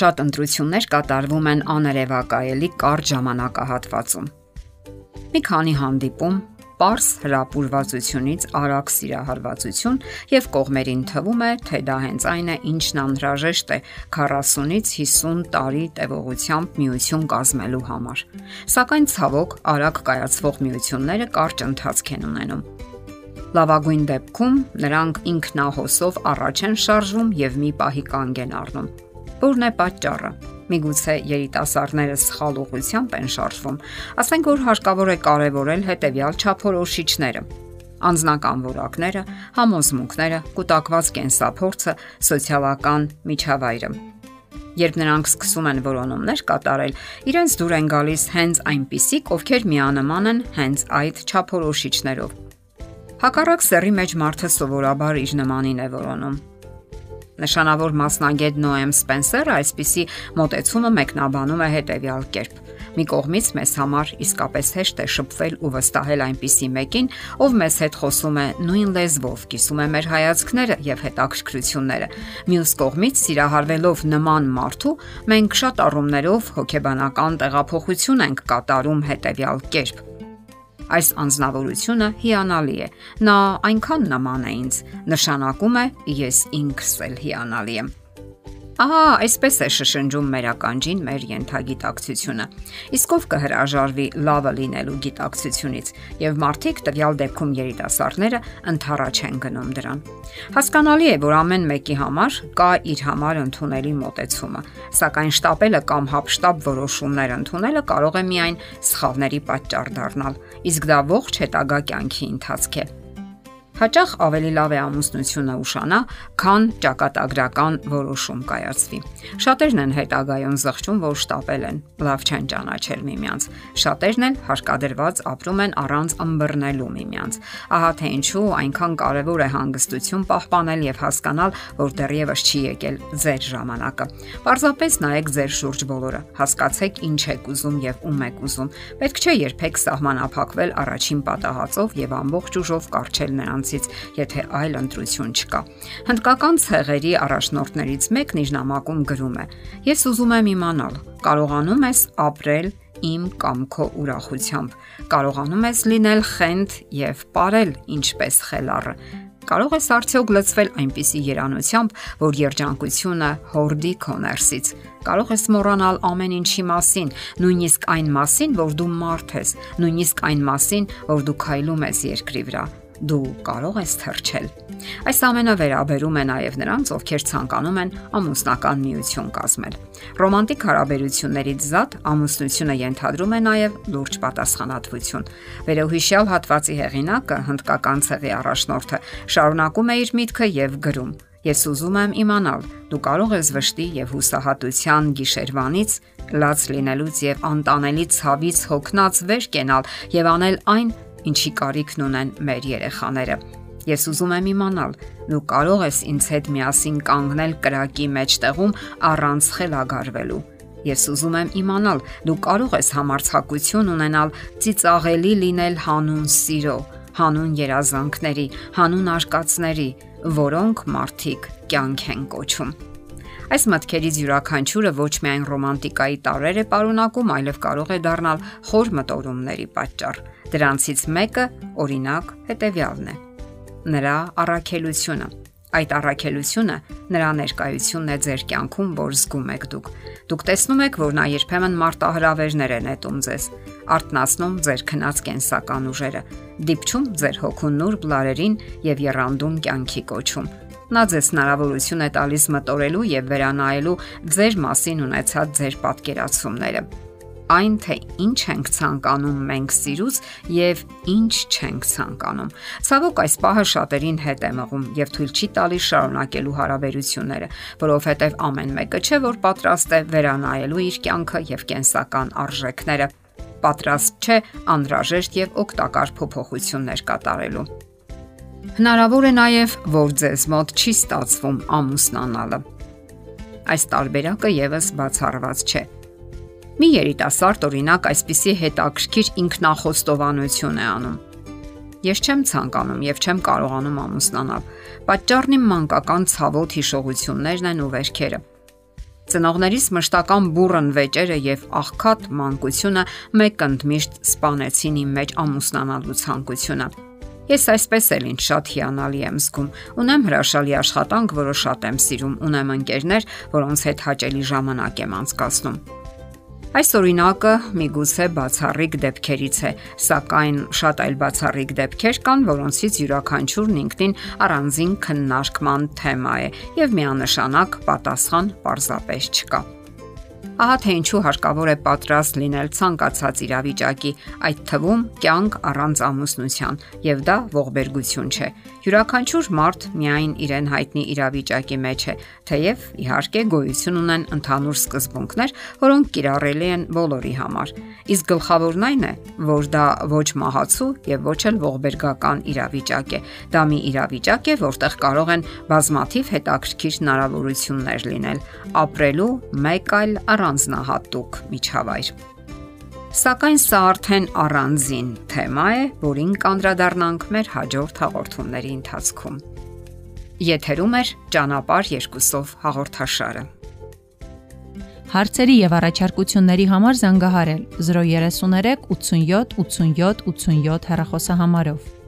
շատ ընտրություններ կատարվում են աներևակայելի կարճ ժամանակահատվածում։ Մի քանի հանդիպում, པարս հրապուրվածությունից արագ սիրահարվածություն եւ կողմերին թվում է, թե դա հենց այն է, ինչն անհրաժեշտ է 40-ից 50 տարի տևողությամբ միություն կազմելու համար։ Սակայն ցավոք արագ կայացվող միությունները կարճ ընթացք են ունենում։ Լավագույն դեպքում նրանք ինքնահոսով առաջ են շարժվում եւ մի պահի կանգ են առնում։ Որն է պատճառը։ Միգուցե երիտասարդները սխալ ուղղությամբ են շարժվում։ Ասենք որ հարկավոր է կարևորել հետեւյալ չափորոշիչները. Անznական որակները, համոզմունքները, կൂട്ടակված կենսափորձը, սոցիալական միջավայրը։ Երբ նրանք սկսում են որոնումներ կատարել, իրենց դուր են գալիս հենց այնպիսիք, ովքեր միանման են հենց այդ չափորոշիչներով։ Հակառակ սերի մեջ մարդը սովորաբար իր նմանին է որոնում։ Նշանավոր մասնագետ Նոեմ Սպենսերը այսպիսի մոտեցումը մեկնաբանում է հետևյալ կերպ. Մի կողմից մեզ համար իսկապես հեշտ է շփվել ու վստահել այնպիսի մեկին, ով մեզ հետ խոսում է նույն լեզվով, կիսում է մեր հայացքները եւ հետաքրքրությունները։ Մյուս կողմից սիրահարվելով նման մարդու, մենք շատ առումներով հոգեբանական տեղափոխություն ենք կատարում հետևյալ կերպ Այս անznավորությունը հիանալի է։ Նա այնքան նման է ինձ, նշանակում է ես ինքս էլ հիանալի եմ։ Ահա, այսպես է շշնջում մեր ականջին մեր յենթագիտակցությունը։ Իսկ ով կհրաժարվի լավը լինելու գիտակցությունից, եւ մարդիկ տվյալ դեպքում երիտասարդները ընթառաջ են գնում դրան։ Հասկանալի է, որ ամեն մեկի համար կա իր համար ընդունելի մոտեցումը, սակայն շտապելը կամ հապշտապ որոշումներ ընդունելը կարող է միայն սխալների պատճառ դառնալ, իսկ դա ողջ հետագա կյանքի ընթացք է։ Հաճախ ավելի լավ է ամուսնությունը ուշանա, քան ճակատագրական որոշում կայացվի։ Շատերն են հետագայում զղջում, որ շտապել են, լավ չեն ճանաչել միմյանց։ Շատերն էլ հարկադրված ապրում են առանց ըմբռնելու միմյանց։ Ահա թե ինչու այնքան կարևոր է հանգստություն պահպանել եւ հասկանալ, որ դեռևս չի եկել ձեր ժամանակը։ Պարզապես նայեք ձեր շուրջ բոլորը, հասկացեք ինչ եք ուզում եւ ում եք ուզում։ Պետք չէ երբեք սահմանափակվել առաջին պատահածով եւ ամբողջ ուժով կարճել նրանց նրանցից, եթե այլ ընտրություն չկա։ Հնդկական ցեղերի առաջնորդներից մեկն իր նամակում գրում է. Ես ուզում եմ իմանալ, կարողանում ես ապրել իմ կամ քո ուրախությամբ։ Կարողանում ես լինել խենթ եւ ապրել ինչպես խելառը։ Կարող ես արդյոք լծվել այնպիսի երանությամբ, որ երջանկությունը հորդի քո ներսից։ Կարող ես մոռանալ ամեն ինչի մասին, նույնիսկ այն մասին, որ դու մարդ ես, նույնիսկ այն մասին, որ դու քայլում ես երկրի վրա դու կարող ես թրջել։ Այս ամենը վերաբերում է նաև նրանց, ովքեր ցանկանում են ամուսնական միություն կազմել։ Ռոմանտիկ հարաբերություններից զատ ամուսնությունը ենթադրում է նաև լուրջ պատասխանատվություն։ Վերոհիշյալ հատվածի հեղինակը հնդկական ցեղի առաջնորդը շարունակում է իր միտքը եւ գրում. Ես ուզում եմ իմանալ, դու կարող ես վշտի եւ հուսահատության գիշերվանից լաց լինելուց եւ անտանելի ցավից հոգնած վեր կենալ եւ անել այն, ինչի կարիքն ունեն մեր երեխաները։ Ես ուզում եմ իմանալ, դու կարող ես ինձ հետ միասին կանգնել կրակի մեջտեղում առանց խելագարվելու։ Ես ուզում եմ իմանալ, դու կարող ես համարցակություն ունենալ ծիծաղելի լինել հանուն սիրո, հանուն երազանքների, հանուն արկածների, որոնք մարդիկ կյանք են կոչում։ Այս մտքերից յուրաքանչյուրը ոչ միայն ռոմանտիկայի տարեր է պարունակում, այլև կարող է դառնալ խոր մտորումների պատճառ։ Դրանցից մեկը, օրինակ, հետևյալն է. նրա առաքելությունը։ Այդ առաքելությունը նրա ներկայությունն է ձեր կյանքում, որ զգում եք դուք։ Դուք տեսնում եք, որ նա երբեմն մարտահրավերներ է նետում ձեզ, արտնացնում ձեր քնած կենսական ուժերը, դիպչում ձեր հոգու նուրբ լարերին եւ երանդուն կյանքի կոչում։ Նա ձեզ հնարավորություն է տալիս մտորելու եւ վերանայելու ձեր մասին ունեցած ձեր պատկերացումները այն թե ինչ ենք ցանկանում մենք սիրուց եւ ինչ չենք ցանկանում։ Ցավոք այս պահը շատերին հետ է մղում եւ թույլ չի տալիս շարունակելու հարաբերությունները, որովհետեւ ամեն մեկը չէ որ պատրաստ է վերանայելու իր կյանքը եւ կենսական արժեքները պատրաստ չէ անհրաժեշտ եւ օգտակար փոփոխություններ կատարելու։ Հնարավոր է նաև, որ ձեզ մոտ չի ստացվում ամուսնանալը։ Այս տարբերակը եւս բացառված չէ։ Մի երիտասարդ օրինակ այսպիսի հետաքրքիր ինքնախոստովանություն է անում։ Ես չեմ ցանկանում եւ չեմ կարողանում ամուսնանալ։ Պատճառն իմ մանկական ցավոտ հիշողություններն են ու վերքերը։ Ծնողներիս մշտական բուրըն վեճերը եւ աղքատ մանկությունը մեկ ընդմիշտ սپانեցին իմ մեջ ամուսնանալու ցանկությունը։ Ես այսպես էլ ինձ շատ հիանալի եմ զգում։ Ունեմ հրաշալի աշխատանք, որը շատ եմ սիրում, ունեմ ընկերներ, որոնց հետ հաճելի ժամանակ եմ անցկացնում։ Այս օրինակը միգուցե բացառիկ դեպքերից է, սակայն շատ այլ բացառիկ դեպքեր կան, որոնցից յուրաքանչյուրն ինքնին առանձին քննարկման թեմա է եւ միանշանակ պատասխան պարզապես չկա։ Ահա թե ինչու հարկավոր է պատրաստ լինել ցանկացած իրավիճակի, այդ թվում կյանք առանց ամուսնության, եւ դա ողբերգություն չէ։ Յուրաքանչյուր մարդ միայն իրեն հայտնի իրավիճակի մեջ է, թեև իհարկե գոյություն ունեն ընդհանուր սկզբունքներ, որոնք կիրառելի են բոլորի համար։ Իսկ գլխավորն այն է, որ դա ոչ մահացու եւ ոչ էլ ողբերգական իրավիճակ է։ Դա մի իրավիճակ է, որտեղ կարող են բազմաթիվ հետաքրքիր հնարավորություններ լինել ապրելու մեկ այլ առանց առանձնահատուկ միջավայր։ Սակայն սա արդեն առանձին թեմա է, որին կանդրադառնանք մեր հաջորդ հաղորդումների ընթացքում։ Եթերում է ճանապար երկուսով հաղորդաշարը։ Հարցերի եւ առաջարկությունների համար զանգահարել 033 87 87 87 հեռախոսահամարով։